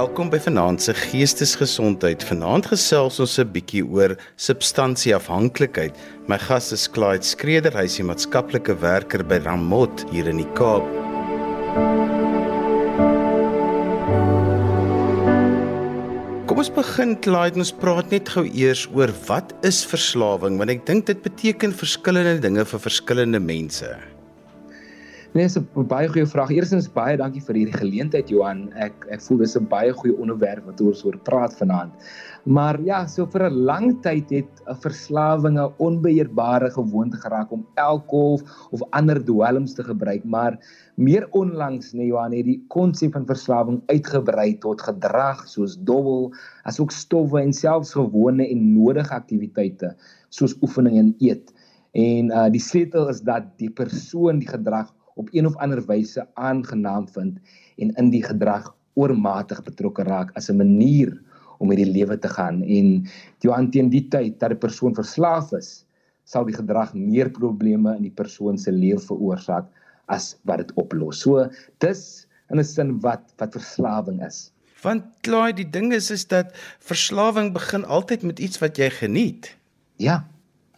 Welkom by Vanaand se Geestesgesondheid. Vanaand gesels ons 'n bietjie oor substansieafhanklikheid. My gas is Clyde Skreder, hy is 'n maatskaplike werker by Ramot hier in die Kaap. Kom ons begin Clyde, ons praat net gou eers oor wat is verslawing want ek dink dit beteken verskillende dinge vir verskillende mense. Nee, dis 'n baie goeie vraag. Eerstens baie dankie vir hierdie geleentheid Johan. Ek ek voel dis 'n baie goeie onderwerp wat ons oor praat vanaand. Maar ja, so vir 'n lang tyd het 'n verslawing 'n onbeheerbare gewoonte geraak om alkohol of ander dwelms te gebruik, maar meer onlangs, nee Johan, het die konsep van verslawing uitgebrei tot gedrag soos dobbel, asook stowwe en selfs gewone en nodige aktiwiteite soos oefening en eet. En uh die sleutel is dat die persoon die gedrag op een of ander wyse aangenaam vind en in die gedrag oormatig betrokke raak as 'n manier om met die lewe te gaan en Johan teen die tyd dat 'n persoon verslaaf is sal die gedrag meer probleme in die persoon se lewe veroorsaak as wat dit oplos. So dis in 'n sin wat wat verslawing is. Want klaai die ding is is dat verslawing begin altyd met iets wat jy geniet. Ja,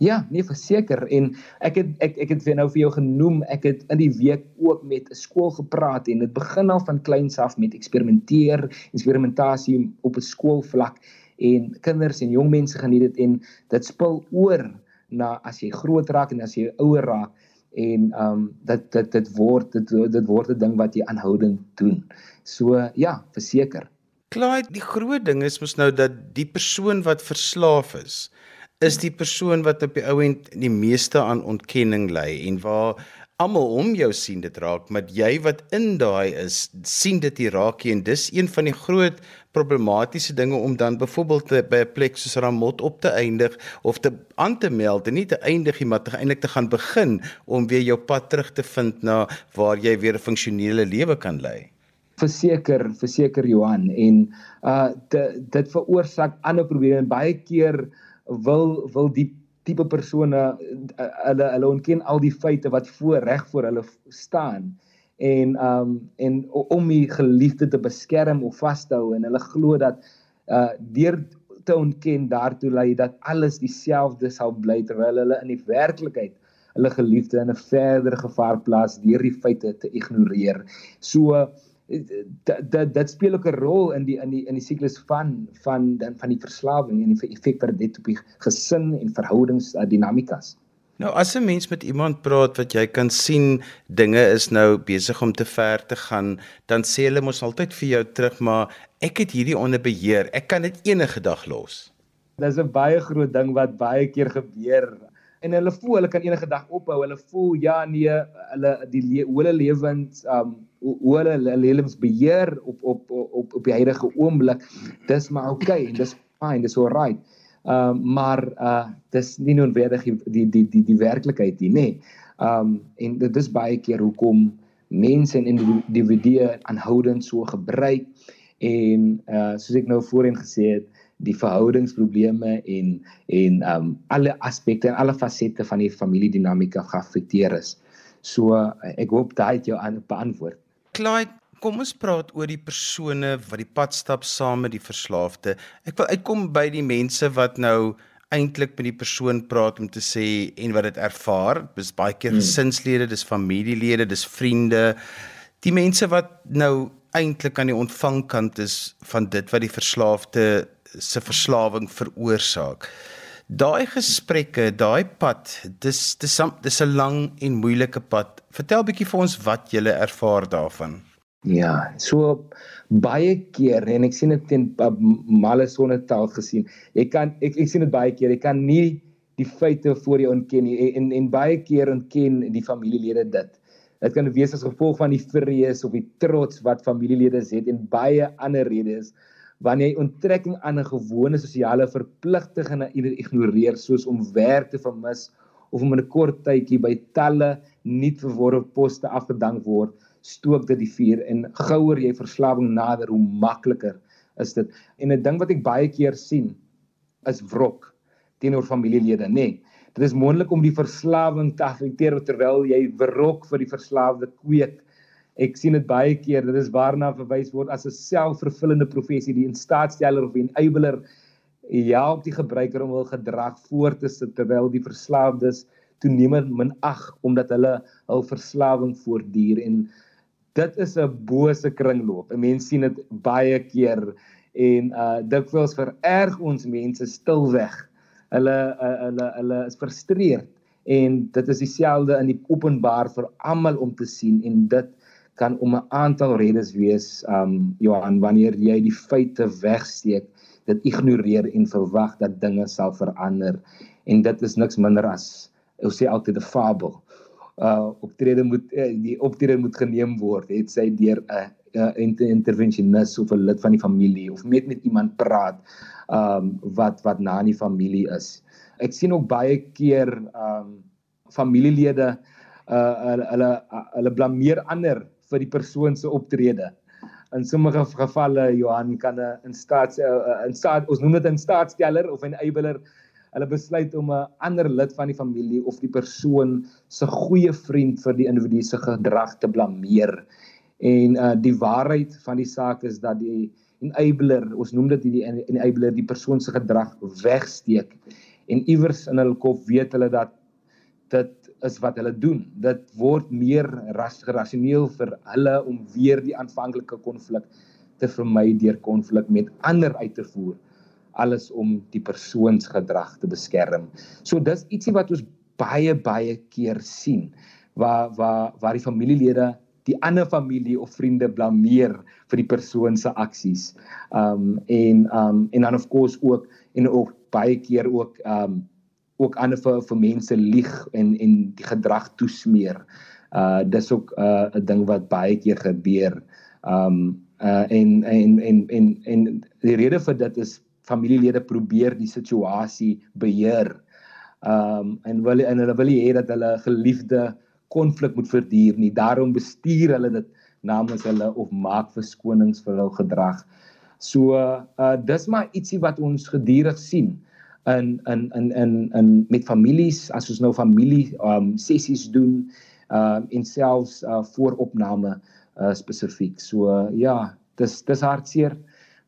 Ja, nee verseker en ek het ek ek het vir nou vir jou genoem, ek het in die week ook met 'n skool gepraat en dit begin al van kleins af met eksperimenteer, eksperimentasie op 'n skoolvlak en kinders en jong mense geniet dit en dit spil oor na as jy groot raak en as jy ouer raak en ehm um, dit dit dit word dit dit word 'n ding wat jy aanhoudend doen. So ja, verseker. Klaai, die groot ding is mos nou dat die persoon wat verslaaf is, is die persoon wat op die ou end die meeste aan ontkenning ly en waar almal om jou sien dit raak, maar jy wat in daai is, sien dit hier raak en dis een van die groot problematiese dinge om dan byvoorbeeld by 'n plek soos Ramot op te eindig of te aan te meld en nie te eindig nie, maar eintlik te gaan begin om weer jou pad terug te vind na waar jy weer 'n funksionele lewe kan lei. Verseker verseker Johan en uh dit dit veroorsaak ander probleme. Baie keer wil wil die tipe persone eh, hulle hulle ontken al die feite wat voor reg voor hulle staan en um en om die geliefde te beskerm of vas te hou en hulle glo dat uh deur te ontken daartoe lei dat alles dieselfde sal bly terwyl hulle in die werklikheid hulle geliefde in 'n verdere gevaar plaas deur die feite te ignoreer. So dat dit speel ook 'n rol in die in die in die siklus van van dan van die verslawing en die effek wat dit op die gesin en verhoudings uh, dinamikas. Nou as 'n mens met iemand praat wat jy kan sien dinge is nou besig om te ver te gaan, dan sê hulle mos altyd vir jou terug maar ek het hierdie onder beheer. Ek kan dit enige dag los. Dis 'n baie groot ding wat baie keer gebeur en hulle voel hulle kan enige dag ophou. Hulle voel ja nee, hulle die le hulle lewens um hoe hulle hulle lewens beheer op op op op die huidige oomblik. Dis maar okay en dis fine, dis alright. Um maar uh dis nie noodwendig die die die die, die werklikheid nie, nê. Nee. Um en dit is baie keer hoekom mense en individue aanhoudend so gebruik en uh soos ek nou voorheen gesê het, die verhoudingsprobleme en en um alle aspekte en alle fasette van die familiedinamika geaffekteer is. So ek hoop daai het jou aan beantwoord. Clyde, kom ons praat oor die persone wat die pad stap saam met die verslaafde. Ek wil uitkom by die mense wat nou eintlik met die persoon praat om te sê en wat dit ervaar. Dis baie keer hmm. gesinslede, dis familielede, dis vriende. Die mense wat nou eintlik aan die ontvangkant is van dit wat die verslaafde se verslawing veroorsaak. Daai gesprekke, daai pad, dis dis dis 'n lang en moeilike pad. Vertel bietjie vir ons wat jy ervaar daarvan. Ja, so baie keer en ek sien dit teen male sonder taal gesien. Jy kan ek ek sien dit baie keer. Jy kan nie die feite voor jou ontken nie en en baie keer ontken die familielede dit. Dit kan wees as gevolg van die vrees of die trots wat familielede het en baie ander redes wanneer jy onttrekking aan 'n gewone sosiale verpligtinge ignoreer soos om werk te vermis of om in 'n kort tydjie by talle nie verworwe poste afgedank word, stook dit die vuur en gouer jy verslawing nader hoe makliker is dit. En 'n ding wat ek baie keer sien is wrok teenoor familielede, nê. Nee, dit is moontlik om die verslawing te affekteer terwyl jy wrok vir die verslaafde kweek ek sien dit baie keer dit is waarna verwys word as 'n selfvervullende profesie die instaatsteller of enabler help die gebruiker om hul gedrag voort te sit terwyl die verslaafdes toenemend minag omdat hulle hul verslawing voortduur en dit is 'n bose kringloop. 'n Mens sien dit baie keer en uh dikwels vererg ons mense stilweg. Hulle uh, hulle hulle is frustreerd en dit is dieselfde in die openbaar vir almal om te sien en dit kan om 'n aantal redes wees um Johan wanneer jy die feite wegsteek dit ignoreer en verwag dat dinge sal verander en dit is niks minder as ons sê altyd 'n fabel. Uh optrede moet uh, die optrede moet geneem word het sy deur 'n uh, uh, intervensionis of 'n lid van die familie of met met iemand praat um wat wat na in die familie is. Ek sien ook baie keer um familielede uh hulle hulle blameer ander vir die persoon se optrede in sommige gevalle Johan kan 'n in staat in staat ons noem dit 'n staatsteller of 'n enabler hulle besluit om 'n ander lid van die familie of die persoon se goeie vriend vir die individu se gedrag te blameer. En uh die waarheid van die saak is dat die enabler, ons noem dit die enabler die persoon se gedrag wegsteek en iewers in hul kop weet hulle dat dit is wat hulle doen. Dit word meer rasioneel vir hulle om weer die aanvanklike konflik te vermy deur konflik met ander uit te voer alles om die persoonsgedrag te beskerm. So dis ietsie wat ons baie baie keer sien waar waar waar die familielede die ander familie of vriende blameer vir die persoon se aksies. Um en um en dan of course ook en ook baie keer ook um ook ander vir vir mense lieg en en die gedrag toesmeer. Uh dis ook uh 'n ding wat baie keer gebeur. Um uh en en en en en die rede vir dit is familielede probeer die situasie beheer. Um en wil en hulle wil hê dat hulle geliefde konflik moet verduur nie. Daarom bestuur hulle dit namens hulle of maak verskonings vir hul gedrag. So uh dis maar ietsie wat ons gedurig sien in in in in in met families as ons nou familie um sessies doen uh en selfs uh vooropname uh spesifiek. So uh, ja, dis dis hartseer,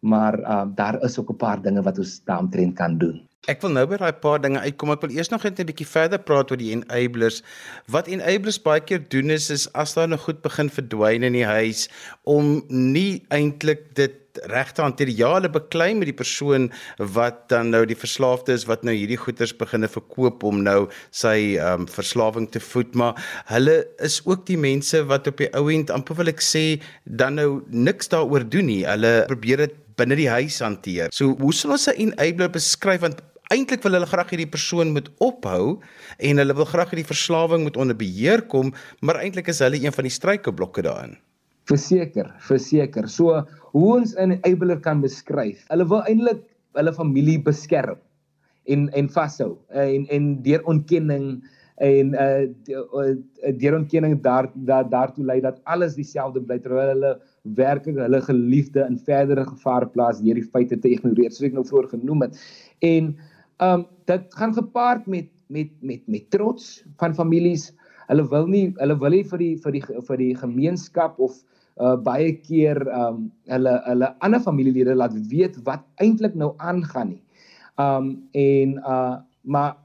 maar uh daar is ook 'n paar dinge wat ons daaromtrent kan doen. Ek wil nou by daai paar dinge uitkom. Ek wil eers nog net 'n bietjie verder praat oor die enablers. Wat enablers baie keer doen is is as daar nou goed begin verdwyn in die huis om nie eintlik dit regte hanteer. Ja, hulle beklei met die persoon wat dan nou die verslaafde is wat nou hierdie goeders beginne verkoop om nou sy ehm um, verslawing te voed, maar hulle is ook die mense wat op die ou end amper wil ek sê dan nou niks daaroor doen nie. Hulle probeer dit binne die huis hanteer. So hoe sal ons 'n enabler beskryf want eintlik wil hulle graag hierdie persoon moet ophou en hulle wil graag hierdie verslawing moet onder beheer kom, maar eintlik is hulle een van die struikelblokke daarin. Verseker, verseker. So hoe ons 'n enabler kan beskryf. Hulle wil eintlik hulle familie beskerm en en vashou en en deur ontkenning en uh deur ontkenning daar daar daartoe lei dat alles dieselfde bly terwyl hulle werklik hulle geliefde in verdere gevaar plaas deur die feite te ignoreer soos ek nou vroeër genoem het. En um dit gaan gepaard met met met met trots van families. Hulle wil nie hulle wil nie vir die vir die vir die gemeenskap of uh baie keer um hulle hulle ander familielede laat weet wat eintlik nou aangaan nie. Um en uh maar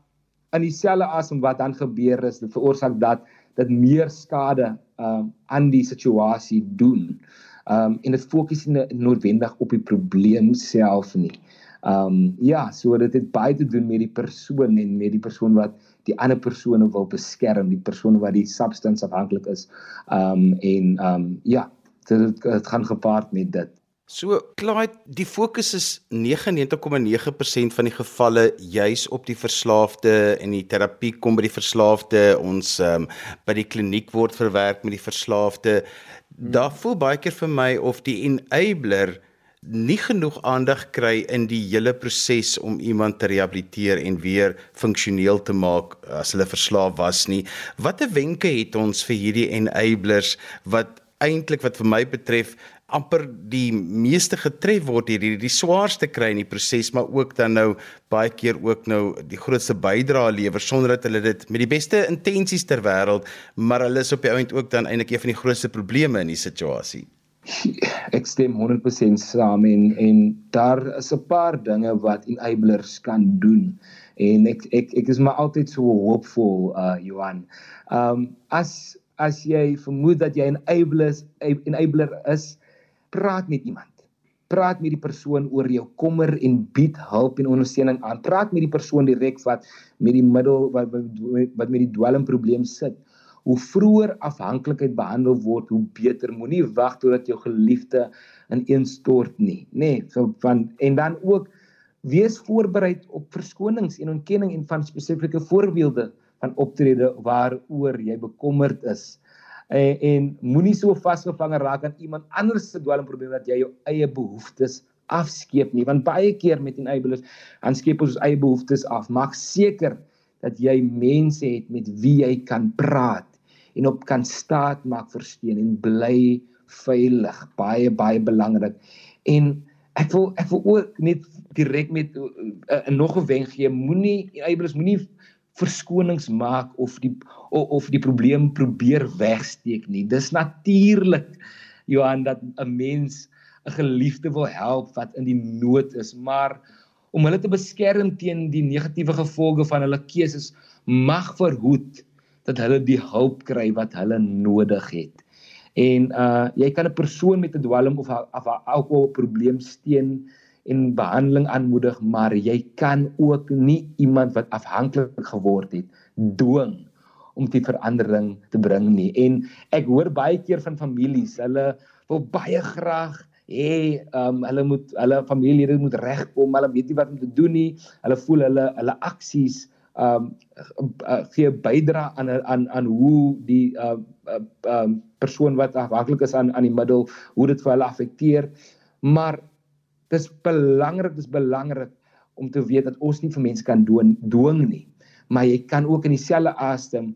in dieselfde asem wat dan gebeur is, dit veroorsaak dat dit meer skade um aan die situasie doen. Um en dit fokus nie noodwendig op die probleem self nie. Um ja, so dit het baie te doen met die persoon en met die persoon wat die ander persone wil beskerm, die persoon wat die substance afhanklik is. Um en um ja, dit dit gaan gepaard met dit. So Clyde, die fokus is 99,9% van die gevalle juis op die verslaafde en die terapie kom by die verslaafde. Ons um, by die kliniek word verwerk met die verslaafde. Daar voel baie keer vir my of die enabler nie genoeg aandag kry in die hele proses om iemand te rehabiliteer en weer funksioneel te maak as hulle verslaaf was nie. Watter wenke het ons vir hierdie enablers wat eintlik wat vir my betref amper die meeste getref word hier, die, die swaarste kry in die proses, maar ook dan nou baie keer ook nou die grootste bydrae lewer sonder dat hulle dit met die beste intensies ter wêreld, maar hulle is op die ount ook dan eintlik een van die grootste probleme in die situasie. Ek stem 100% saam en en daar is 'n paar dinge wat enablers kan doen en ek ek ek is maar altyd so hoopvol uh Johan. Um as as jy vermoed dat jy 'n enabler is, enabler is, praat met iemand. Praat met die persoon oor jou kommer en bied hulp en ondersteuning aan. Praat met die persoon direk wat met die middel wat wat met die dwelmprobleem sit hoe vroeër afhanklikheid behandel word, hoe beter. Moenie wag totdat jou geliefde ineenstort nie, nê? Nee, so van en dan ook wees voorbereid op verskonings en ontkenning en van spesifieke voorbeelde van optrede waaroor jy bekommerd is. En, en moenie so vasgevang raak aan iemand anders se dwelmprobleem dat jy jou eie behoeftes afskeep nie want baie keer met enablers dan skep ons ons eie behoeftes af maak seker dat jy mense het met wie jy kan praat en op kan staat maak vir steun en bly veilig. Baie baie belangrik. En ek wil ek wil ook net direk met uh, uh, nog 'n wenk gee. Moenie eiebelis moenie verskonings maak of die of, of die probleem probeer wegsteek nie. Dis natuurlik Johan dat 'n mens 'n geliefde wil help wat in die nood is maar om hulle te beskerm teen die negatiewe gevolge van hulle keuses mag verhoed dat hulle die hulp kry wat hulle nodig het. En uh jy kan 'n persoon met 'n dwelm of 'n alkohol probleem steun en behandeling aanmoedig, maar jy kan ook nie iemand wat afhanklik geword het dwing om die verandering te bring nie. En ek hoor baie keer van families, hulle wil baie graag hê um hulle moet hulle familielede moet regkom, hulle weet nie wat om te doen nie. Hulle voel hulle hulle aksies um gee bydra aan aan aan hoe die uh, uh um persoon wat afhanklik is aan aan die middel hoe dit vir hulle affekteer. Maar dis belangrik dis belangrik om te weet dat ons nie vir mense kan doen dwing nie. Maar jy kan ook in dieselfde asem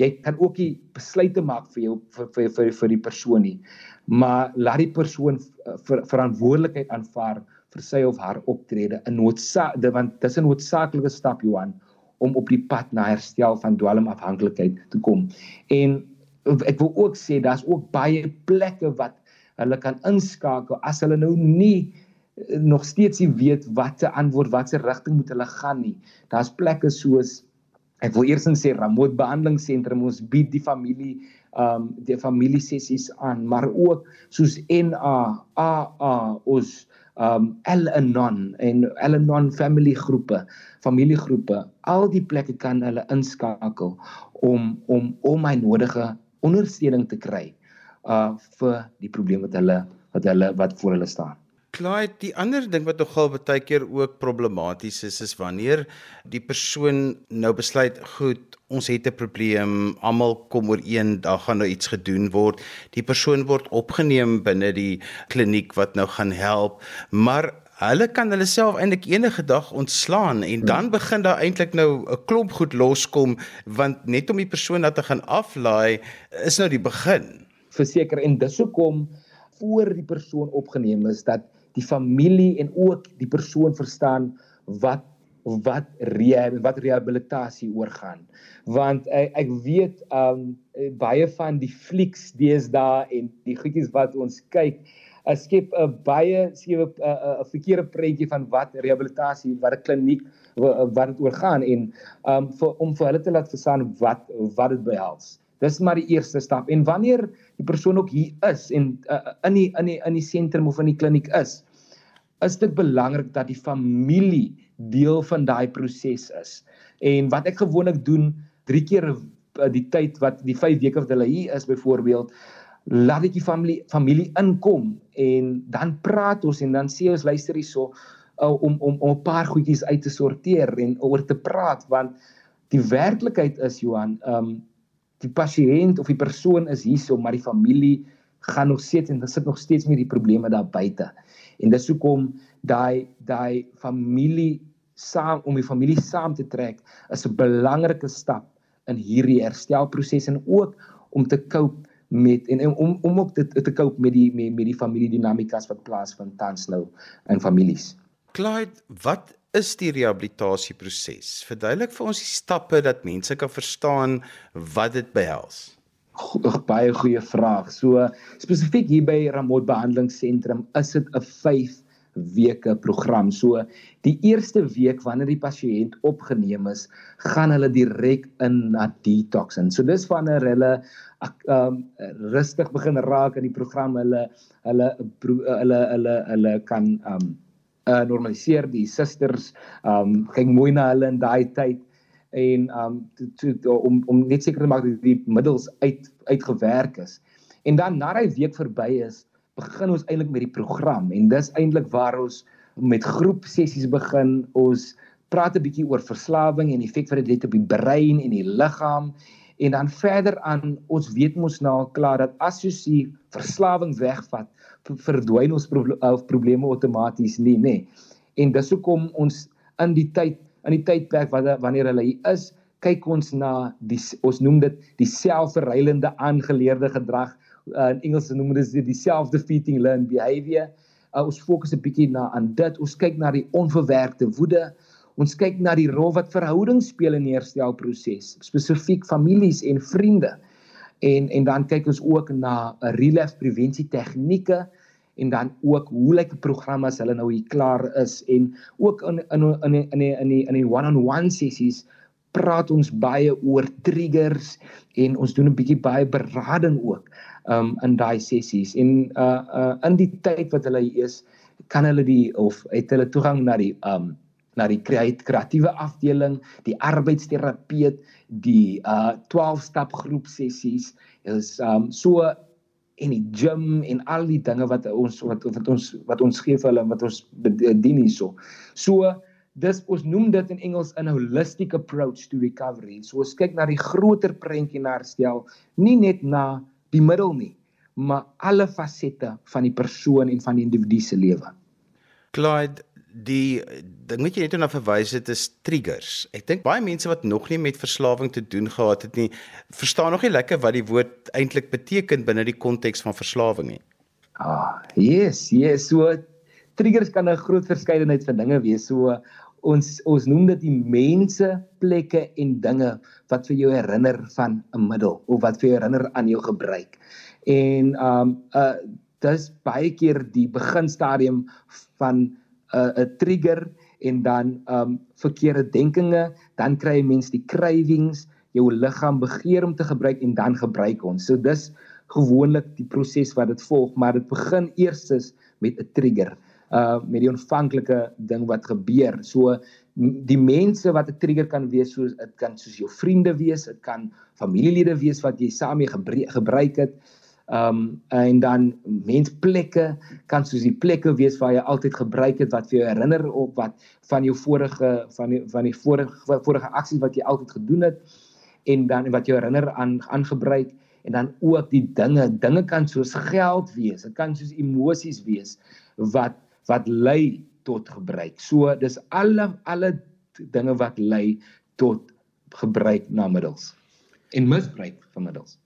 jy kan ook nie besluite maak vir jou vir vir vir, vir die persoon nie maar laat die persoon ver, verantwoordelikheid aanvaar vir sy of haar optrede in noodsaak want dis 'n noodsaaklike stap Johan om op die pad na herstel van dwelmafhanklikheid te kom. En ek wil ook sê daar's ook baie plekke wat hulle kan inskakel as hulle nou nie eh, nog steeds nie weet watter antwoord watter rigting moet hulle gaan nie. Daar's plekke soos ek wil eers sê Ramot behandelingsentrum ons bied die familie um die familie sessies aan, maar ook soos NA, AA ons um Al-Anon en Al-Anon family groepe, familiegroepe, al die plekke kan hulle inskakel om om om my nodige ondersteuning te kry uh vir die probleme wat hulle wat hulle wat voor hulle staan. Klaai, die ander ding wat nogal baie keer ook problematies is, is wanneer die persoon nou besluit, goed, ons het 'n probleem, almal kom ooreen, daar gaan nou iets gedoen word. Die persoon word opgeneem binne die kliniek wat nou gaan help, maar hulle kan hulle self eintlik enige dag ontslaan en hmm. dan begin daar eintlik nou 'n klomp goed loskom want net om die persoon dat te gaan aflaai is nou die begin. Verseker en dis hoekom voor die persoon opgeneem is dat die familie en ook die persoon verstaan wat wat rehab wat rehabilitasie oorgaan. Want ek, ek weet um baie van die flieks deesdae en die goedjies wat ons kyk ek skep 'n baie sewe 'n verkeerde prentjie van wat rehabilitasie wat 'n kliniek wat dit oorgaan. En um vir, om vir hulle te laat verstaan wat wat dit behels dis maar die eerste stap en wanneer die persoon ook hier is en uh, in die in die in die sentrum of in die kliniek is is dit belangrik dat die familie deel van daai proses is. En wat ek gewoonlik doen, drie keer eh, die tyd wat die 5 weke wat hulle hier is byvoorbeeld, laat ek die familie familie inkom en dan praat ons en dan sê ons luister hierso uh, om om om 'n paar goedjies uit te sorteer en oor te praat want die werklikheid is Johan, ehm um, die pasiënt of die persoon is hierso maar die familie gaan nog steeds en sit nog steeds met die probleme daar buite. En dis hoekom daai daai familie saam om die familie saam te trek is 'n belangrike stap in hierdie herstelproses en ook om te cope met en, om om ook te te cope met die met, met die familiedinamikas wat plaasvind tans nou in families. Clyde, wat is die rehabilitasieproses? Verduidelik vir ons die stappe dat mense kan verstaan wat dit behels. Goeie, baie goeie vraag. So spesifiek hier by Ramot Behandelingsentrum is dit 'n 5 weke program. So die eerste week wanneer die pasiënt opgeneem is, gaan hulle direk in na detox in. So dis wanneer hulle um rustig begin raak in die program hulle hulle hulle hulle hulle kan um uh, normaliseer die susters um kyk mooi na hulle in daai tyd en um to, to, om om net seker te maak dat die middels uit uitgewerk is. En dan na daai week verby is, begin ons eintlik met die program en dis eintlik waar ons met groep sessies begin. Ons praat 'n bietjie oor verslawing en effek wat dit het op die brein en die liggaam en dan verder aan ons weet mos nou klaar dat as jy die verslawing wegvat, verdwyn ons probleme outomaties nie, nê. En dis hoekom ons in die tyd in die tydperk wat wanneer hulle hier is, kyk ons na die ons noem dit die selfverreilende aangeleerde gedrag uh, in Engels noem dit die, die self-defeating learned behavior. Uh, ons fokus 'n bietjie na aan dit. Ons kyk na die onverwerkte woede. Ons kyk na die rol wat verhoudings speel in die herstelproses, spesifiek families en vriende. En en dan kyk ons ook na 'n relapse prevensie tegnieke en dan ook hoe lyk die program as hulle nou hier klaar is en ook in in in in in in die in die one-on-one sessies praat ons baie oor triggers en ons doen 'n bietjie baie berading ook um in daai sessies en uh uh in die tyd wat hulle is kan hulle die of het hulle toegang na die um na die kreatiewe afdeling, die arbeidsterapeut, die uh 12 stap groep sessies is um so en die gym en al die dinge wat ons wat wat ons wat ons gee vir hulle wat ons bedien hierso. So dis ons noem dit in Engels 'n holistic approach to recovery. So ons kyk na die groter prentjie na herstel, nie net na die middel nie, maar alle fasette van die persoon en van die individu se lewe. Clyde, die ding wat jy net nou verwys het is triggers. Ek dink baie mense wat nog nie met verslawing te doen gehad het nie, verstaan nog nie lekker wat die woord eintlik beteken binne die konteks van verslawing nie. Ah, yes, yes, so triggers kan 'n groot verskeidenheid van dinge wees. So ons ons noem dit die mense, plekke en dinge wat vir jou herinner van 'n middel of wat vir jou herinner aan jou gebruik. En um uh dis baie keer die beginstadium van 'n uh, 'n trigger en dan um verkeerde denkinge, dan kry jy mens die cravings, jou liggaam begeer om te gebruik en dan gebruik ons. So dis gewoonlik die proses wat dit volg, maar dit begin eers met 'n trigger uh met die ontvanklike ding wat gebeur. So die mense wat 'n trigger kan wees, soos dit kan soos jou vriende wees, dit kan familielede wees wat jy saam mee gebruik het. Um en dan mensplekke kan soos die plekke wees waar jy altyd gebruik het wat vir jou herinner op wat van jou vorige van die van die vorige vorige aksies wat jy altyd gedoen het en dan wat jou herinner aan aangebruik en dan ook die dinge dinge kan soos geld wees dit kan soos emosies wees wat wat lei tot gebruik. So dis alle alle dinge wat lei tot gebruik na middels en misbruik van middels.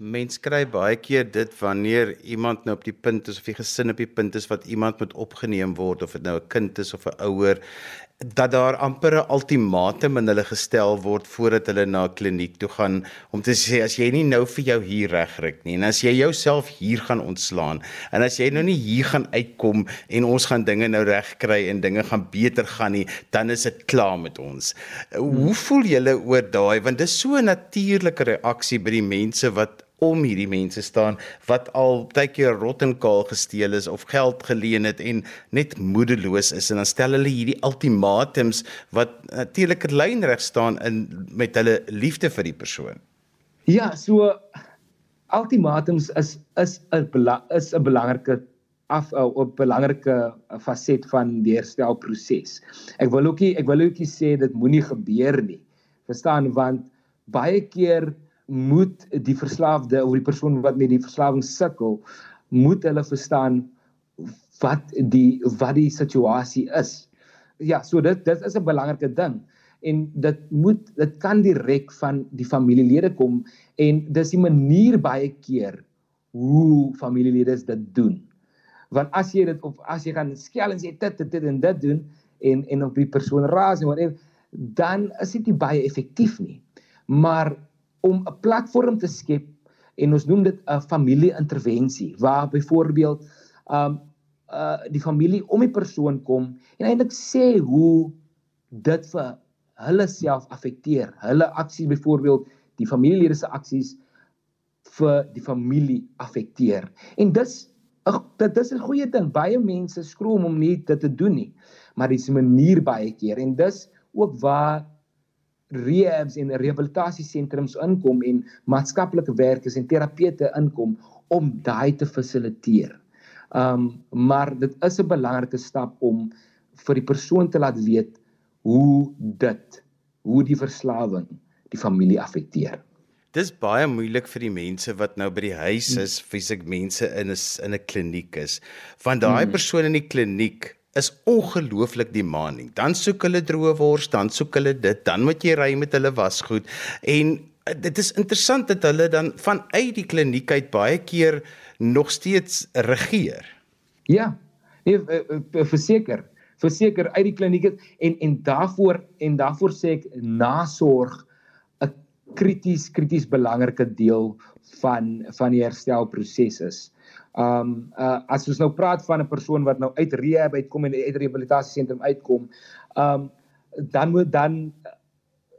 Mens kry baie keer dit wanneer iemand nou op die punt is of die gesin op die punt is wat iemand moet opgeneem word of dit nou 'n kind is of 'n ouer dat daar amper 'n ultimatum in hulle gestel word voordat hulle na 'n kliniek toe gaan om te sê as jy nie nou vir jou hier regryk nie en as jy jouself hier gaan ontslaan en as jy nou nie hier gaan uitkom en ons gaan dinge nou regkry en dinge gaan beter gaan nie dan is dit klaar met ons. Hoe voel julle oor daai want dit is so 'n natuurlike reaksie by die mense wat om hierdie mense staan wat al baie keer rot en kaal gesteel is of geld geleen het en net moedeloos is en dan stel hulle hierdie ultimatums wat natuurlik in lyn reg staan in met hulle liefde vir die persoon. Ja, so ultimatums is is 'n is 'n belangrike af 'n belangrike faset van die herstelproses. Ek wil ook nie ek wil ook nie sê dit moenie gebeur nie. Verstaan want baie keer moet die verslaafde of die persoon wat met die verslawing sukkel, moet hulle verstaan wat die wat die situasie is. Ja, so dit dit is 'n belangrike ding en dit moet dit kan direk van die familielede kom en dis die manier baie keer hoe familielede dit doen. Want as jy dit of as jy gaan skel en sê dit dit dit en dit doen en en op die persoon raas en whatever, dan is dit nie baie effektief nie. Maar om 'n platform te skep en ons noem dit 'n familie-intervensie waar byvoorbeeld um uh die familie om die persoon kom en eintlik sê hoe dit vir hulle self affekteer. Hulle aksies byvoorbeeld die familielede se aksies vir die familie affekteer. En dis dit is 'n goeie ding. Baie mense skroom om nie dit te doen nie. Maar dis 'n manier baie keer en dis ook waar rehabs en rehabilitasiesentrums inkom en maatskaplike werkers en terapeute inkom om daai te fasiliteer. Um maar dit is 'n belangrike stap om vir die persoon te laat weet hoe dit hoe die verslawing die familie affekteer. Dis baie moeilik vir die mense wat nou by die huis is, fisiek mense in 'n in 'n kliniek is. Want daai hmm. persoon in die kliniek is ongelooflik demanding. Dan soek hulle droë wors, dan soek hulle dit, dan moet jy ry met hulle wasgoed en eh, dit is interessant dat hulle dan vanuit die kliniek uit baie keer nog steeds regeer. Ja. Nee, verseker verseker uit die kliniek en en daarvoor en daarvoor sê ek nasorg 'n krities krities belangrike deel van van die herstelproses is. Um uh, as ons nou praat van 'n persoon wat nou uit rehab uitkom en uit rehabilitasiesentrum uitkom, um dan moet dan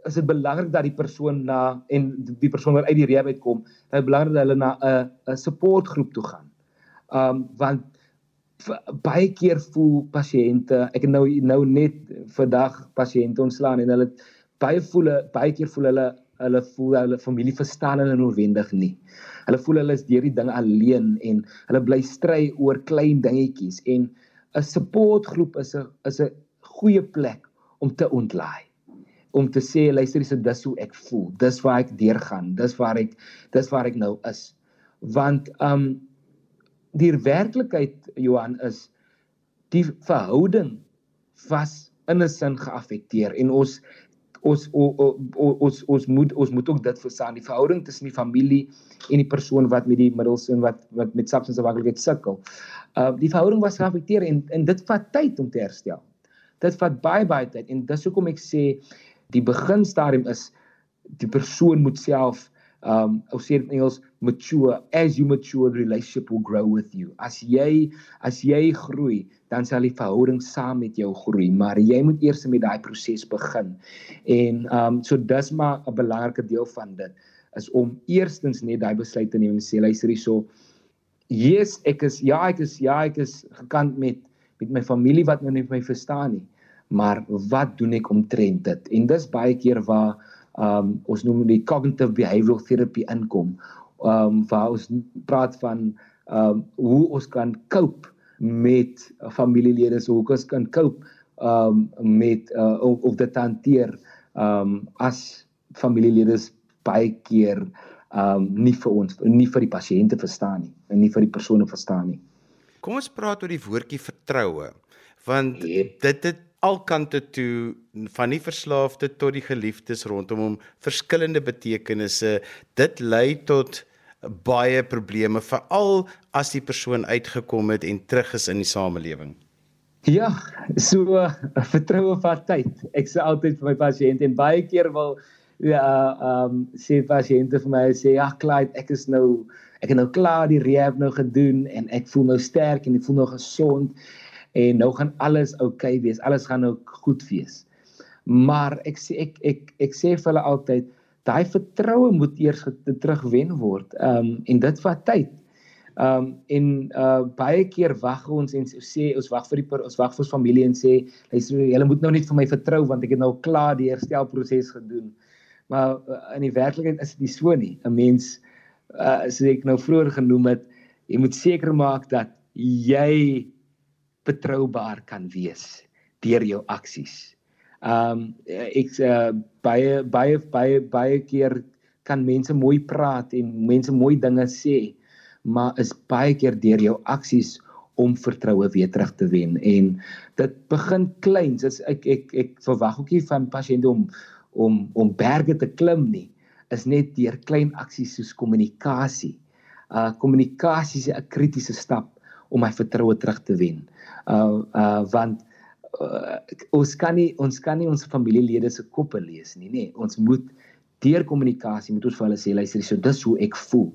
is dit belangrik dat die persoon na en die persoon wat uit die rehab uitkom, dit is belangrik dat hulle na 'n 'n supportgroep toe gaan. Um want baie keer voel pasiënte ek nou nou net vandag pasiënte ontslaan en hulle baie voel baie keer voel hulle hulle voel hulle familie verstaan hulle noodwendig nie. Hulle voel hulle is deur die ding alleen en hulle bly stry oor klein dingetjies en 'n supportgroep is 'n is 'n goeie plek om te ontlaai. Om te sê luister dis dis hoe ek voel. Dis waar ek deurgaan. Dis waar ek dis waar ek nou is. Want um die werklikheid Johan is die verhouding was in 'n sin geaffekteer en ons ons ons ons ons moet ons moet ook dit verstaan die verhouding tussen die familie en die persoon wat met die middels en wat wat met substance afhanklikheid sukkel. Uh die verhouding was geaffekteer en en dit vat tyd om te herstel. Dit vat baie baie tyd en dis hoekom ek sê die beginstadium is die persoon moet self um ou sê in Engels mature as you mature the relationship will grow with you. As jy as jy groei dan sal die verhouding saam met jou groei. Maar jy moet eers met daai proses begin. En um so dis maar 'n belangrike deel van dit is om eerstens net daai besluit te neem en sê luister hierso. Yes ek is ja ek is ja ek is gekant met met my familie wat nou nie my verstaan nie maar wat doen ek omtrent dit? En dis baie keer waar um ons noem dit cognitive behavioral therapy inkom. Um waar ons praat van um hoe ons kan cope met familielede so hoe ons kan cope um met uh, of, of dit hanteer um as familielede baie keer um nie vir ons nie vir die pasiënte verstaan nie en nie vir die persone verstaan nie. Kom ons praat oor die woordjie vertroue want yep. dit dit al kante toe van die verslaafde tot die geliefdes rondom hom verskillende betekenisse dit lei tot baie probleme veral as die persoon uitgekom het en terug is in die samelewing ja so uh, vertroue vat tyd ek sê altyd vir my pasiënte en baie keer wil ja ehm um, sê pasiënte vir my sê ja Clyde ek is nou ek het nou klaar die rehab nou gedoen en ek voel nou sterk en ek voel nou gesond en nou gaan alles oukei okay wees. Alles gaan nou goed wees. Maar ek sê ek ek ek sê vir hulle altyd daai vertroue moet eers terugwen word. Ehm um, en dit vat tyd. Ehm um, en uh baie keer wag ons en sê ons wag vir die ons wag vir ons familie en sê luister julle moet nou net vir my vertrou want ek het nou klaar die herstelproses gedoen. Maar uh, in die werklikheid is dit nie so nie. 'n Mens uh soos ek nou vroeër genoem het, jy moet seker maak dat jy betroubaar kan wees deur jou aksies. Um ek uh, baie baie baie baie keer kan mense mooi praat en mense mooi dinge sê, maar is baie keer deur jou aksies om vertroue weer terug te wen en dit begin klein. Dis ek ek ek verwag ook nie van pasiënte om om om berge te klim nie. Is net deur klein aksies soos kommunikasie uh kommunikasie is 'n kritiese stap om my vertroue terug te wen. Uh uh want uh, ons kan nie ons kan nie ons familielede se koppe lees nie, nê. Nee. Ons moet deur kommunikasie moet ons vir hulle sê luister, so dis hoe ek voel.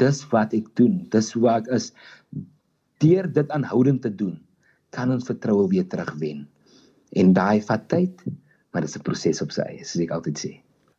Dis wat ek doen. Dis hoe ek is deur dit aanhoudend te doen, kan ons vertroue weer terugwen. En daai vat tyd, maar dit is 'n proses op sy eie, soos ek altyd sê.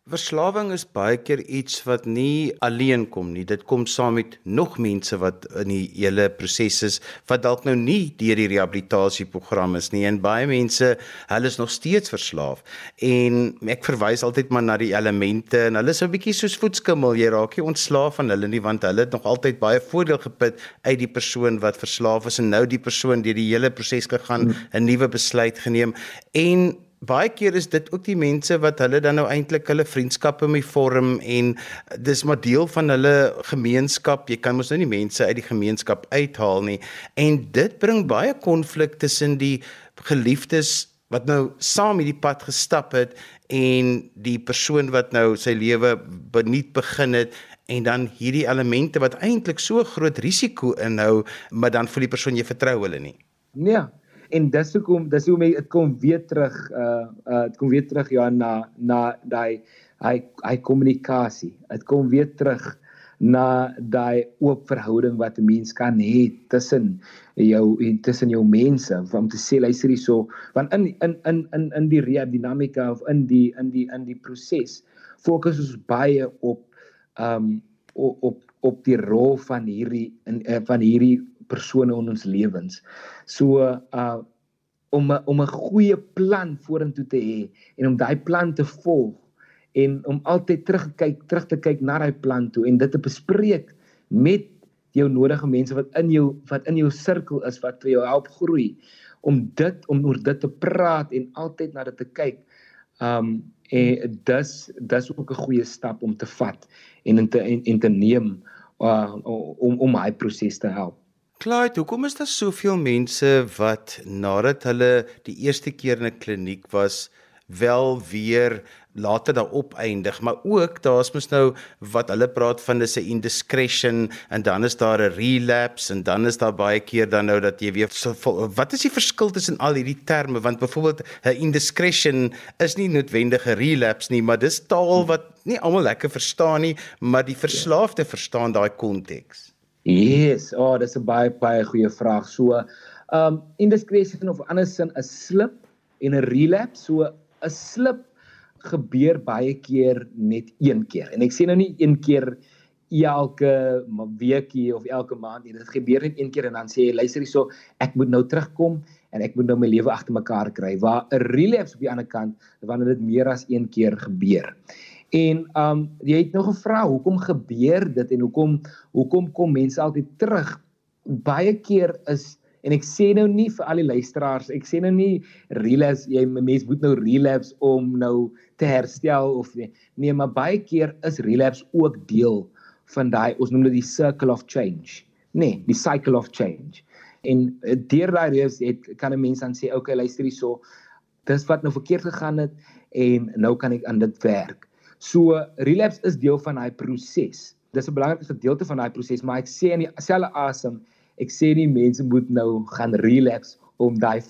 Verslawing is baie keer iets wat nie alleen kom nie. Dit kom saam met nog mense wat in die hele proses is wat dalk nou nie deur die rehabilitasieprogram is nie. En baie mense, hulle is nog steeds verslaaf. En ek verwys altyd maar na die elemente en hulle is 'n bietjie soos voetskimmel. Jy raak nie ontslaaf van hulle nie want hulle het nog altyd baie voordeel geput uit die persoon wat verslaaf is en nou die persoon deur die hele proses gegaan, 'n hmm. nuwe besluit geneem en baie keer is dit ook die mense wat hulle dan nou eintlik hulle vriendskappe mee vorm en dis maar deel van hulle gemeenskap. Jy kan mos nou nie mense uit die gemeenskap uithaal nie. En dit bring baie konflik tussen die geliefdes wat nou saam hierdie pad gestap het en die persoon wat nou sy lewe beniet begin het en dan hierdie elemente wat eintlik so groot risiko inhou, maar dan vir die persoon jy vertrou hulle nie. Nee, en dis hoekom dis hoe dit kom weer terug uh uh dit kom weer terug ja na na daai hy hy kommunikasie. Dit kom weer terug na daai oop verhouding wat 'n mens kan hê tussen jou en tussen jou mense om te sê luister hierso want in in in in in die rehab dinamika of in die in die in die proses fokus ons baie op um op op die rol van hierdie in uh, van hierdie persone in ons lewens. So uh om om 'n goeie plan vorentoe te hê en om daai plan te volg en om altyd terug kyk terug te kyk na daai plan toe en dit te bespreek met jou nodige mense wat in jou wat in jou sirkel is wat vir jou help groei om dit om oor dit te praat en altyd na dit te kyk. Um en dis dis ook 'n goeie stap om te vat en in te en, en te neem uh, om om hy proses te help. Clyde, hoekom is daar soveel mense wat nadat hulle die eerste keer in 'n kliniek was, wel weer later daarop eindig, maar ook daar's mos nou wat hulle praat van dis 'n indiscretion en dan is daar 'n relapse en dan is daar baie keer dan nou dat jy weer so, wat is die verskil tussen al hierdie terme want byvoorbeeld 'n indiscretion is nie noodwendig 'n relapse nie, maar dis taal wat nie almal lekker verstaan nie, maar die verslaafde verstaan daai konteks. Yes, oh, dis 'n baie baie goeie vraag. So, um indiscretion of andersin 'n slip en 'n relapse. So 'n slip gebeur baie keer net een keer. En ek sê nou nie een keer elke weekie of elke maand nie. Dit gebeur net een keer en dan sê jy luister hierso, ek moet nou terugkom en ek moet nou my lewe agter mekaar kry. Waar 'n relapse op die ander kant wanneer dit meer as een keer gebeur. En um jy het nou gevra hoekom gebeur dit en hoekom hoekom kom mense altyd terug? Baie keer is en ek sê nou nie vir al die luisteraars, ek sê nou nie relapse jy mense moet nou relapse om nou te herstel of nie. Nee, maar baie keer is relapse ook deel van daai ons noem dit die circle of change. Nee, die cycle of change. En eh, deur daai reis het kan 'n mens dan sê, okay, luister hierso. Dis wat nou verkeerd gegaan het en nou kan ek aan dit werk. So relapse is deel van daai proses. Dis 'n belangrike gedeelte van daai proses, maar ek sê in dieselfde asem, ek sê nie mense moet nou gaan relapse om daai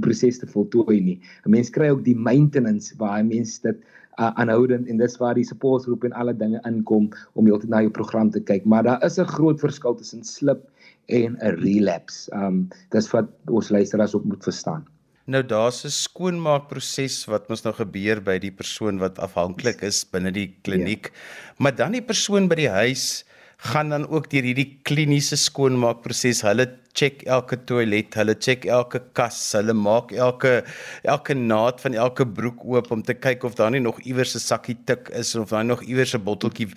proses te voltooi nie. 'n Mens kry ook die maintenance waar hy mens dit uh, aanhoudend en dis waar die support groep en alle dinge inkom om heeltyd na jou program te kyk, maar daar is 'n groot verskil tussen slip en 'n relapse. Um dis wat ons luisteraars ook moet verstaan. Nou daar's 'n skoonmaakproses wat mos nou gebeur by die persoon wat afhanklik is binne die kliniek. Ja. Maar dan die persoon by die huis gaan dan ook deur hierdie kliniese skoonmaakproses. Hulle check elke toilet, hulle check elke kas, hulle maak elke elke naad van elke broek oop om te kyk of daar nie nog iewers 'n sakkie tik is of daar nog iewers 'n botteltjie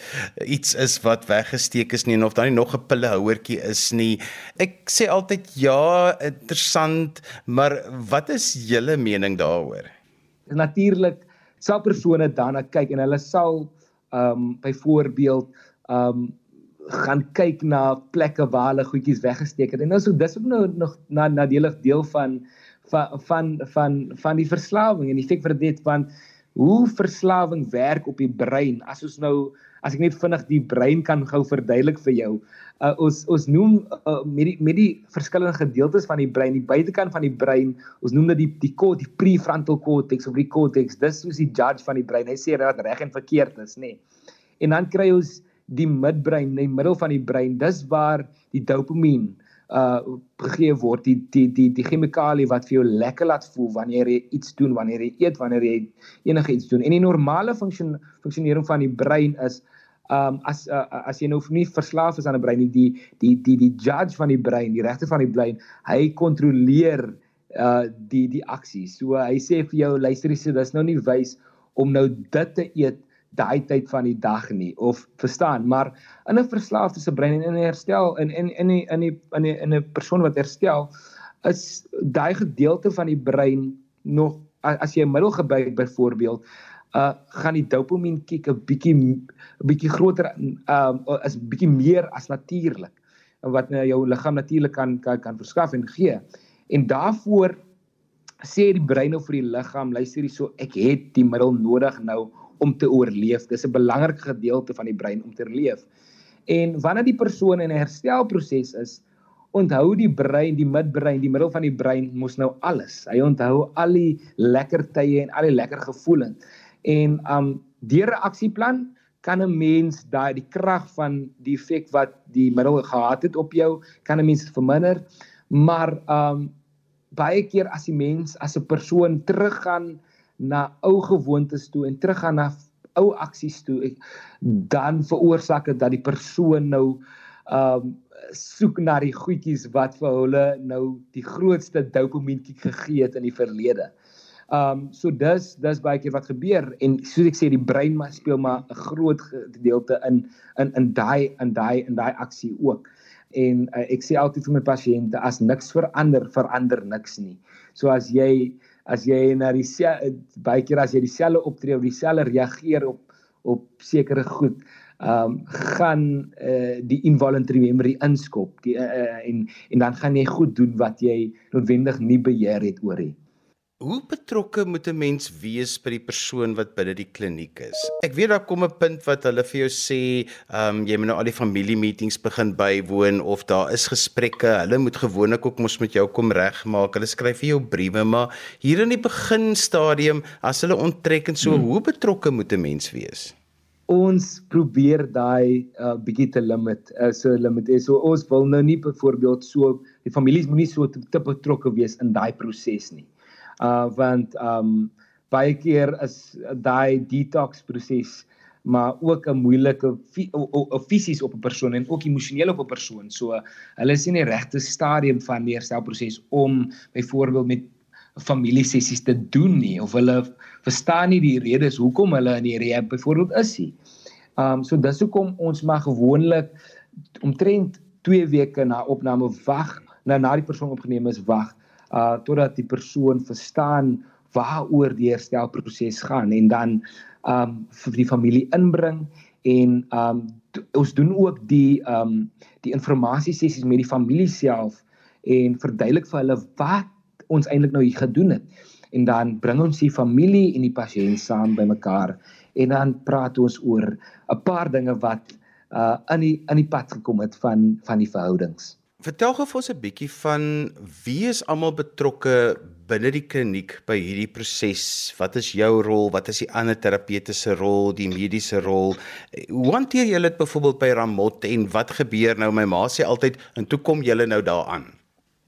iets is wat weggesteek is nie en of daar nie nog 'n pillehouertjie is nie. Ek sê altyd ja, interessant, maar wat is julle mening daaroor? Natuurlik sal persone dan kyk en hulle sal ehm um, byvoorbeeld ehm um, gaan kyk na plekke waar hulle goedjies weggesteek het. En nou so dis ook nou nog na nadelig deel van van van van van die verslawing en die feit vir dit van hoe verslawing werk op die brein. As ons nou as ek net vinnig die brein kan gou verduidelik vir jou. Uh, ons ons noem uh, met die met die verskillende gedeeltes van die brein, die buitekant van die brein, ons noem dit die die kort, die prefrontal cortex of die cortex. Dis soos die judge van die brein. Hy sê wat reg en verkeerd is, nê. Nee. En dan kry ons die midbrein, in die middel van die brein. Dis waar die dopamien uh gegee word die die die die chemikalie wat vir jou lekker laat voel wanneer jy iets doen wanneer jy eet wanneer jy enige iets doen en die normale funksie funksionering van die brein is um as uh, as jy nou nie verslaaf is aan 'n brein nie die die die die judge van die brein die regter van die brein hy kontroleer uh die die aksies so hy sê vir jou luister jy dis nou nie wys om nou dit te eet daai tyd van die dag nie of verstaan maar in 'n verslaafde se brein en in herstel in in in in in in in 'n persoon wat herstel is daai gedeelte van die brein nog as jy 'n middel gebruik byvoorbeeld uh gaan die dopamien kick 'n bietjie 'n bietjie groter um uh, is bietjie meer as natuurlik wat nou jou liggaam natuurlik kan, kan kan verskaf en gee. En daaroor sê die brein nou vir die liggaam, luister hierso, ek het die middel nodig nou om te oorleef. Dis 'n belangrike gedeelte van die brein om te oorleef. En wanneer die persoon in 'n herstelproses is, onthou die brein, die midbrein, die middel van die brein mos nou alles. Hy onthou al die lekker tye en al die lekker gevoelens. En um deur 'n aksieplan kan 'n mens daai die krag van die effek wat die middel gehad het op jou, kan 'n mens verminder. Maar um baie keer as die mens as 'n persoon teruggaan na ou gewoontes toe en teruggaan na ou aksies toe dan veroorsaak dit dat die persoon nou um soek na die goedjies wat vir hulle nou die grootste dopamien kick gegee het in die verlede. Um so dis dis baie keer wat gebeur en soos ek sê die brein maar speel maar 'n groot gedeelte in in in daai in daai in daai aksie ook. En uh, ek sê altyd vir my pasiënte as niks verander, verander niks nie. So as jy as jy na die baie keer as jy dieselfde optree of dieselfde reageer op op sekere goed ehm um, gaan uh, die involuntary memory inskop die uh, en en dan gaan jy goed doen wat jy noodwendig nie beheer het oor nie. Hoe betrokke moet 'n mens wees by die persoon wat binne die kliniek is? Ek weet daar kom 'n punt wat hulle vir jou sê, ehm um, jy moet nou al die familie meetings begin bywoon of daar is gesprekke. Hulle moet gewoonlik ook mos met jou kom regmaak. Hulle skryf vir jou briewe, maar hier in die begin stadium as hulle onttrek en so, hmm. hoe betrokke moet 'n mens wees? Ons probeer daai uh, bietjie te limit. Uh, so limit is so ons wil nou nie byvoorbeeld so die families moenie so te, te betrokke wees in daai proses nie uh want um baie keer is daai detox proses maar ook 'n moeilike fisies op 'n persoon en ook emosioneel op 'n persoon. So hulle is in die regte stadium van die herstelproses om byvoorbeeld met familiesessies te doen nie of hulle verstaan nie die redes hoekom hulle in die rehab byvoorbeeld is nie. Um so dis hoekom ons maar gewoonlik omtrent 2 weke na opname wag, nou na die persoon opgeneem is wag uh totdat die persoon verstaan waaroor die herstelproses gaan en dan um vir die familie inbring en um ons doen ook die um die informasie sessies met die familie self en verduidelik vir hulle wat ons eintlik nou hier gedoen het en dan bring ons die familie en die pasiënt saam bymekaar en dan praat ons oor 'n paar dinge wat uh in die in die pad gekom het van van die verhoudings. Vertel gou vir ons 'n bietjie van wie is almal betrokke binne die kliniek by hierdie proses? Wat is jou rol? Wat is die ander terapeute se rol, die mediese rol? Hoe hanteer julle dit byvoorbeeld by Ramot en wat gebeur nou? My ma sê altyd en toe kom julle nou daaraan.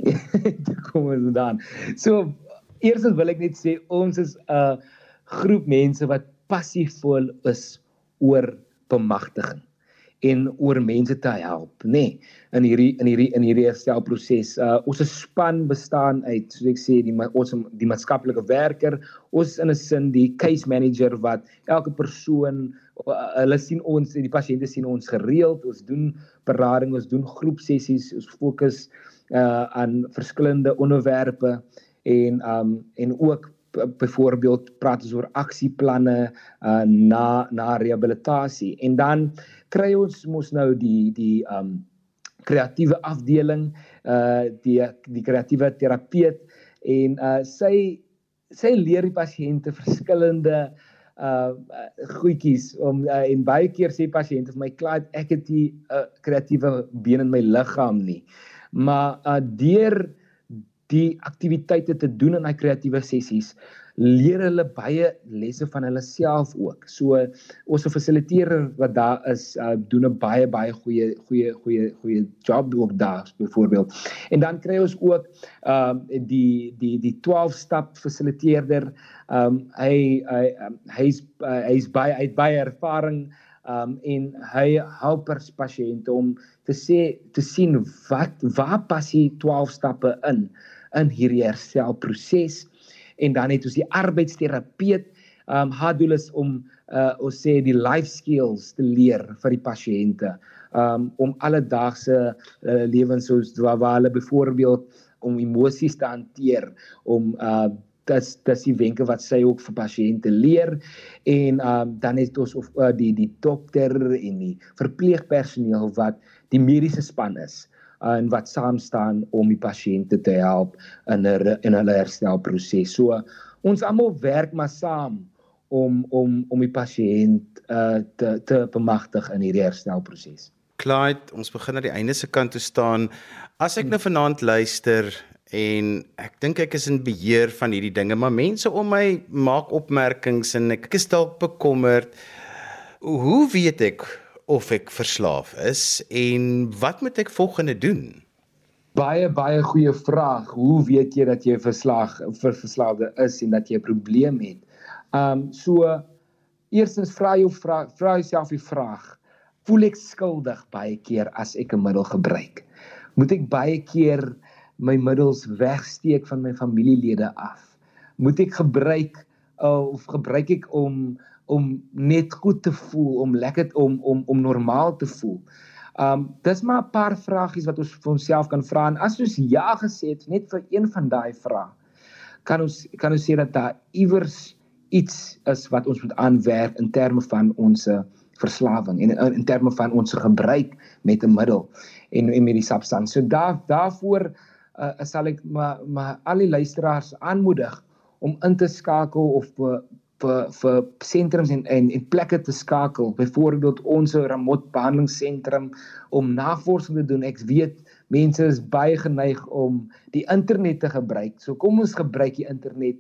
toe kom ons dan. So eerstens wil ek net sê ons is 'n groep mense wat passievol is oor bemagtiging en oor mense te help, nê, nee, in hierdie in hierdie in hierdie herstelproses. Uh ons span bestaan uit, soos ek sê, die ons die maatskaplike werker, ons in 'n sin die case manager wat elke persoon uh, hulle sien ons die pasiënte sien ons gereeld, ons doen berading, ons doen groepsessies, ons fokus uh aan verskillende onderwerpe en um en ook byvoorbeeld praat ons oor aksieplanne uh na na rehabilitasie en dan kry ons mos nou die die um kreatiewe afdeling uh die die kreatiewe terapeut en uh sy sy leer die pasiënte verskillende uh goedjies om uh, en baie keer sê pasiënte vir my klaar ek het nie 'n uh, kreatiewe been in my liggaam nie. Maar uh deur die aktiwiteite te doen in daai kreatiewe sessies leer hulle baie lesse van hulle self ook. So ons fasiliteerder wat daar is, uh, doen 'n baie baie goeie goeie goeie goeie job ook daar byvoorbeeld. En dan kry ons ook ehm um, die die die 12 stap fasiliteerder. Ehm um, hy hy um, hy's uh, hy's baie hy baie ervaring um en hy help pasiënte om te sê te sien wat waar pas hy 12 stappe in in hierdie herstelproses. En dan het ons die arbeidsterapeut um haar doel is om uh ons sê die life skills te leer vir die pasiënte. Um om alledaagse uh, lewens soos waar hulle byvoorbeeld om emosies te hanteer om uh dis dis die wenke wat sy ook vir pasiënte leer. En um dan het ons of uh, die die dokter en die verpleegpersoneel wat die mediese span is en wat saam staan om die pasiënte te help in 'n in hulle herstelproses. So ons almal werk maar saam om om om die pasiënt uh, te te bemagtig in hierdie herstelproses. Clyde, ons begin aan die einde se kant toe staan. As ek nou vanaand luister en ek dink ek is in beheer van hierdie dinge, maar mense om my maak opmerkings en ek is dalk bekommerd. Hoe weet ek of ek verslaaf is en wat moet ek volgende doen? Baie baie goeie vraag. Hoe weet jy dat jy verslaag vir verslaafde is en dat jy 'n probleem het? Um so eerstens vra jou vra jouself die vraag: Voel ek skuldig baie keer as ek 'n middel gebruik? Moet ek baie keer my middels wegsteek van my familielede af? Moet ek gebruik uh, of gebruik ek om om net goed te voel, om lekker om om om normaal te voel. Um dis maar 'n paar vragies wat ons vir onsself kan vra en as ons ja gesê het net vir een van daai vrae, kan ons kan ons sê dat daar iewers iets is wat ons moet aanwerk in terme van ons verslawing en in, in terme van ons gebruik met 'n middel en en met die substansie. So daar daarvoor uh, sal ek maar maar al die luisteraars aanmoedig om in te skakel of uh, vir vir sentrums en, en en plekke te skakel. Byvoorbeeld ons Ramot behandelingsentrum om navorsing te doen. Ek weet mense is baie geneig om die internet te gebruik. So kom ons gebruik die internet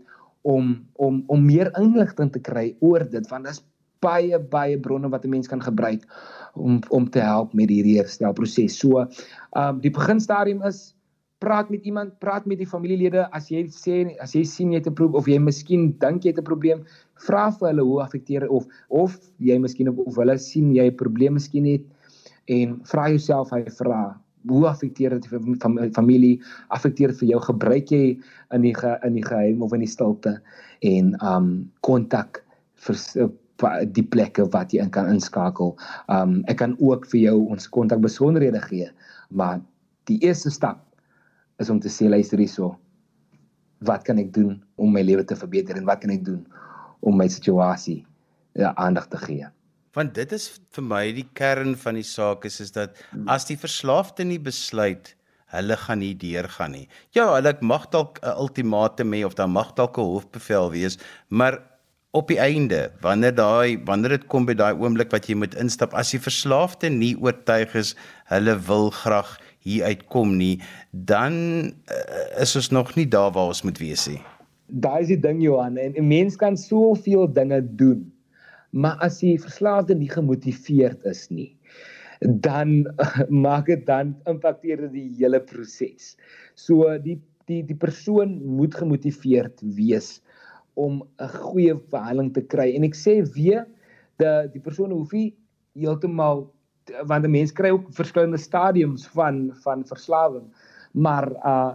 om om om meer inligting te kry oor dit want daar's baie baie bronne wat 'n mens kan gebruik om om te help met hierdie herstelproses. So, ehm um, die beginstadium is praat met iemand, praat met die familielede as jy sê as jy sien jy het 'n probleem of jy miskien dink jy het 'n probleem, vra vir hulle hoe affekteer of of jy miskien of, hulle sien jy 'n probleem miskien het en vra jouself hy vra hoe affekteer dit vir familie affekteer vir jou gebruik jy in die ge, in die geheim of in die stilte en um kontak vir die plekke wat jy in kan inskakel. Um ek kan ook vir jou ons kontak besonderhede gee, maar die eerste stap is om te sê luister hierso. Wat kan ek doen om my lewe te verbeter en wat kan ek doen om my situasie ja, aandag te gee? Want dit is vir my die kern van die saak is is dat as die verslaafde nie besluit hulle gaan nie deurgaan nie. Ja, hulle mag dalk 'n ultimatum hê of dan mag dalk 'n hofbevel wees, maar op die einde, wanneer daai wanneer dit kom by daai oomblik wat jy moet instap, as die verslaafde nie oortuig is hulle wil graag hier uitkom nie, dan uh, is ons nog nie daar waar ons moet wees nie. Daai is die ding Johan, en 'n mens kan soveel dinge doen. Maar as jy verslaafde nie gemotiveerd is nie, dan maak dit dan impakteer dit die hele proses. So die die die persoon moet gemotiveerd wees om 'n goeie behandeling te kry. En ek sê weer, dat die persoon hoef nie heeltemal want 'n mens kry ook verskillende stadiums van van verslawing. Maar uh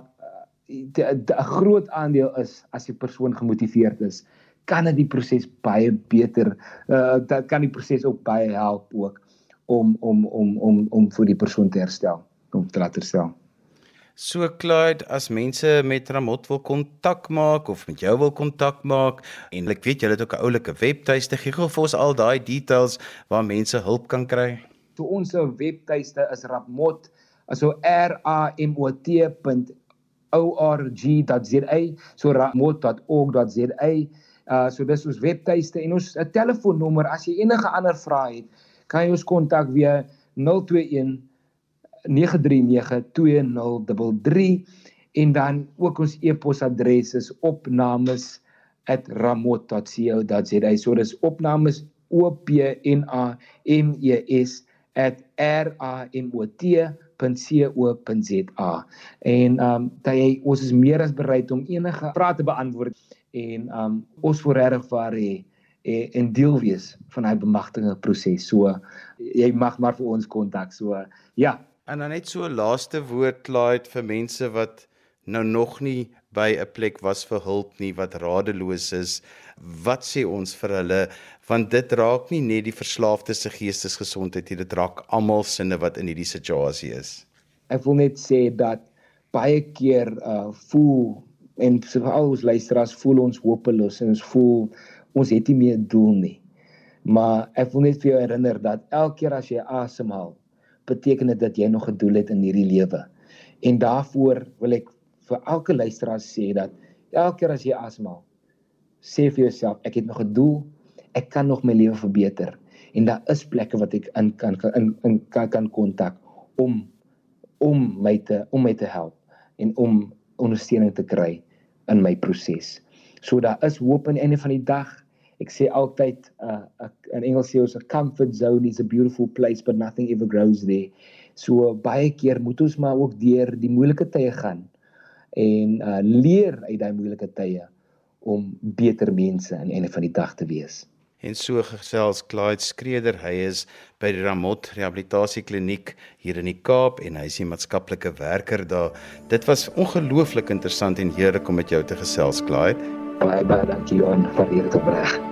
'n groot aandeel is as die persoon gemotiveerd is, kan dit die proses baie beter uh dat kan die proses ook baie help ook om om om om om vir die persoon te herstel, om te laat herstel. So Clyde, as mense met Ramot wil kontak maak of met jou wil kontak maak en ek weet jy het ook 'n oulike webtuiste, gee gou vir ons al daai details waar mense hulp kan kry. So ons webtuiste is rapmot, so r a m o t.org.za, so rapmot.org.za. Uh so dis ons webtuiste en ons 'n telefoonnommer as jy enige ander vrae het, kan jy ons kontak via 021 9392033 en dan ook ons e-posadres is opnames@ramot.co.za. So dis opnames o p n a m e s @r a m o t.co.za. En ehm um, dat jy ons is meer as bereid om enige vrae te beantwoord en ehm um, ons wil regtig vir hê en deel wees van hy bemagtigende proses. So jy mag maar vir ons kontak. So ja, En dan net so 'n laaste woord Clyde vir mense wat nou nog nie by 'n plek was vir hulp nie, wat radeloos is. Wat sê ons vir hulle? Want dit raak nie net die verslaafde se geestesgesondheid nie, dit raak almal sinne wat in hierdie situasie is. Ek wil net sê dat baie keer uh voel en veral ons luisteraars voel ons hopeloos en ons voel ons het nie meer doel nie. Maar ek wil net vir jou herinner dat elke keer as jy asemhaal, beteken dit dat jy nog 'n doel het in hierdie lewe. En daaroor wil ek vir elke luisteraar sê dat elke keer as jy asemhaal, sê vir jouself ek het nog 'n doel, ek kan nog my lewe verbeter en daar is plekke wat ek in kan in in kan kan kontak om om my te om my te help en om ondersteuning te kry in my proses. So daar is hoop aan die einde van die dag ek sê altyd uh, uh in Engels sê ons a comfort zone is a beautiful place but nothing ever grows there. So baie keer moet ons maar ook deur die moeilike tye gaan en uh leer uit daai moeilike tye om beter mense aan die einde van die dag te wees. En so gesels Clyde Skreder, hy is by die Ramot Rehabilitasiekliniek hier in die Kaap en hy is 'n maatskaplike werker daar. Dit was ongelooflik interessant en heerlik om met jou te gesels, Clyde. Baie baie dankie Johan vir hierdie gesprek.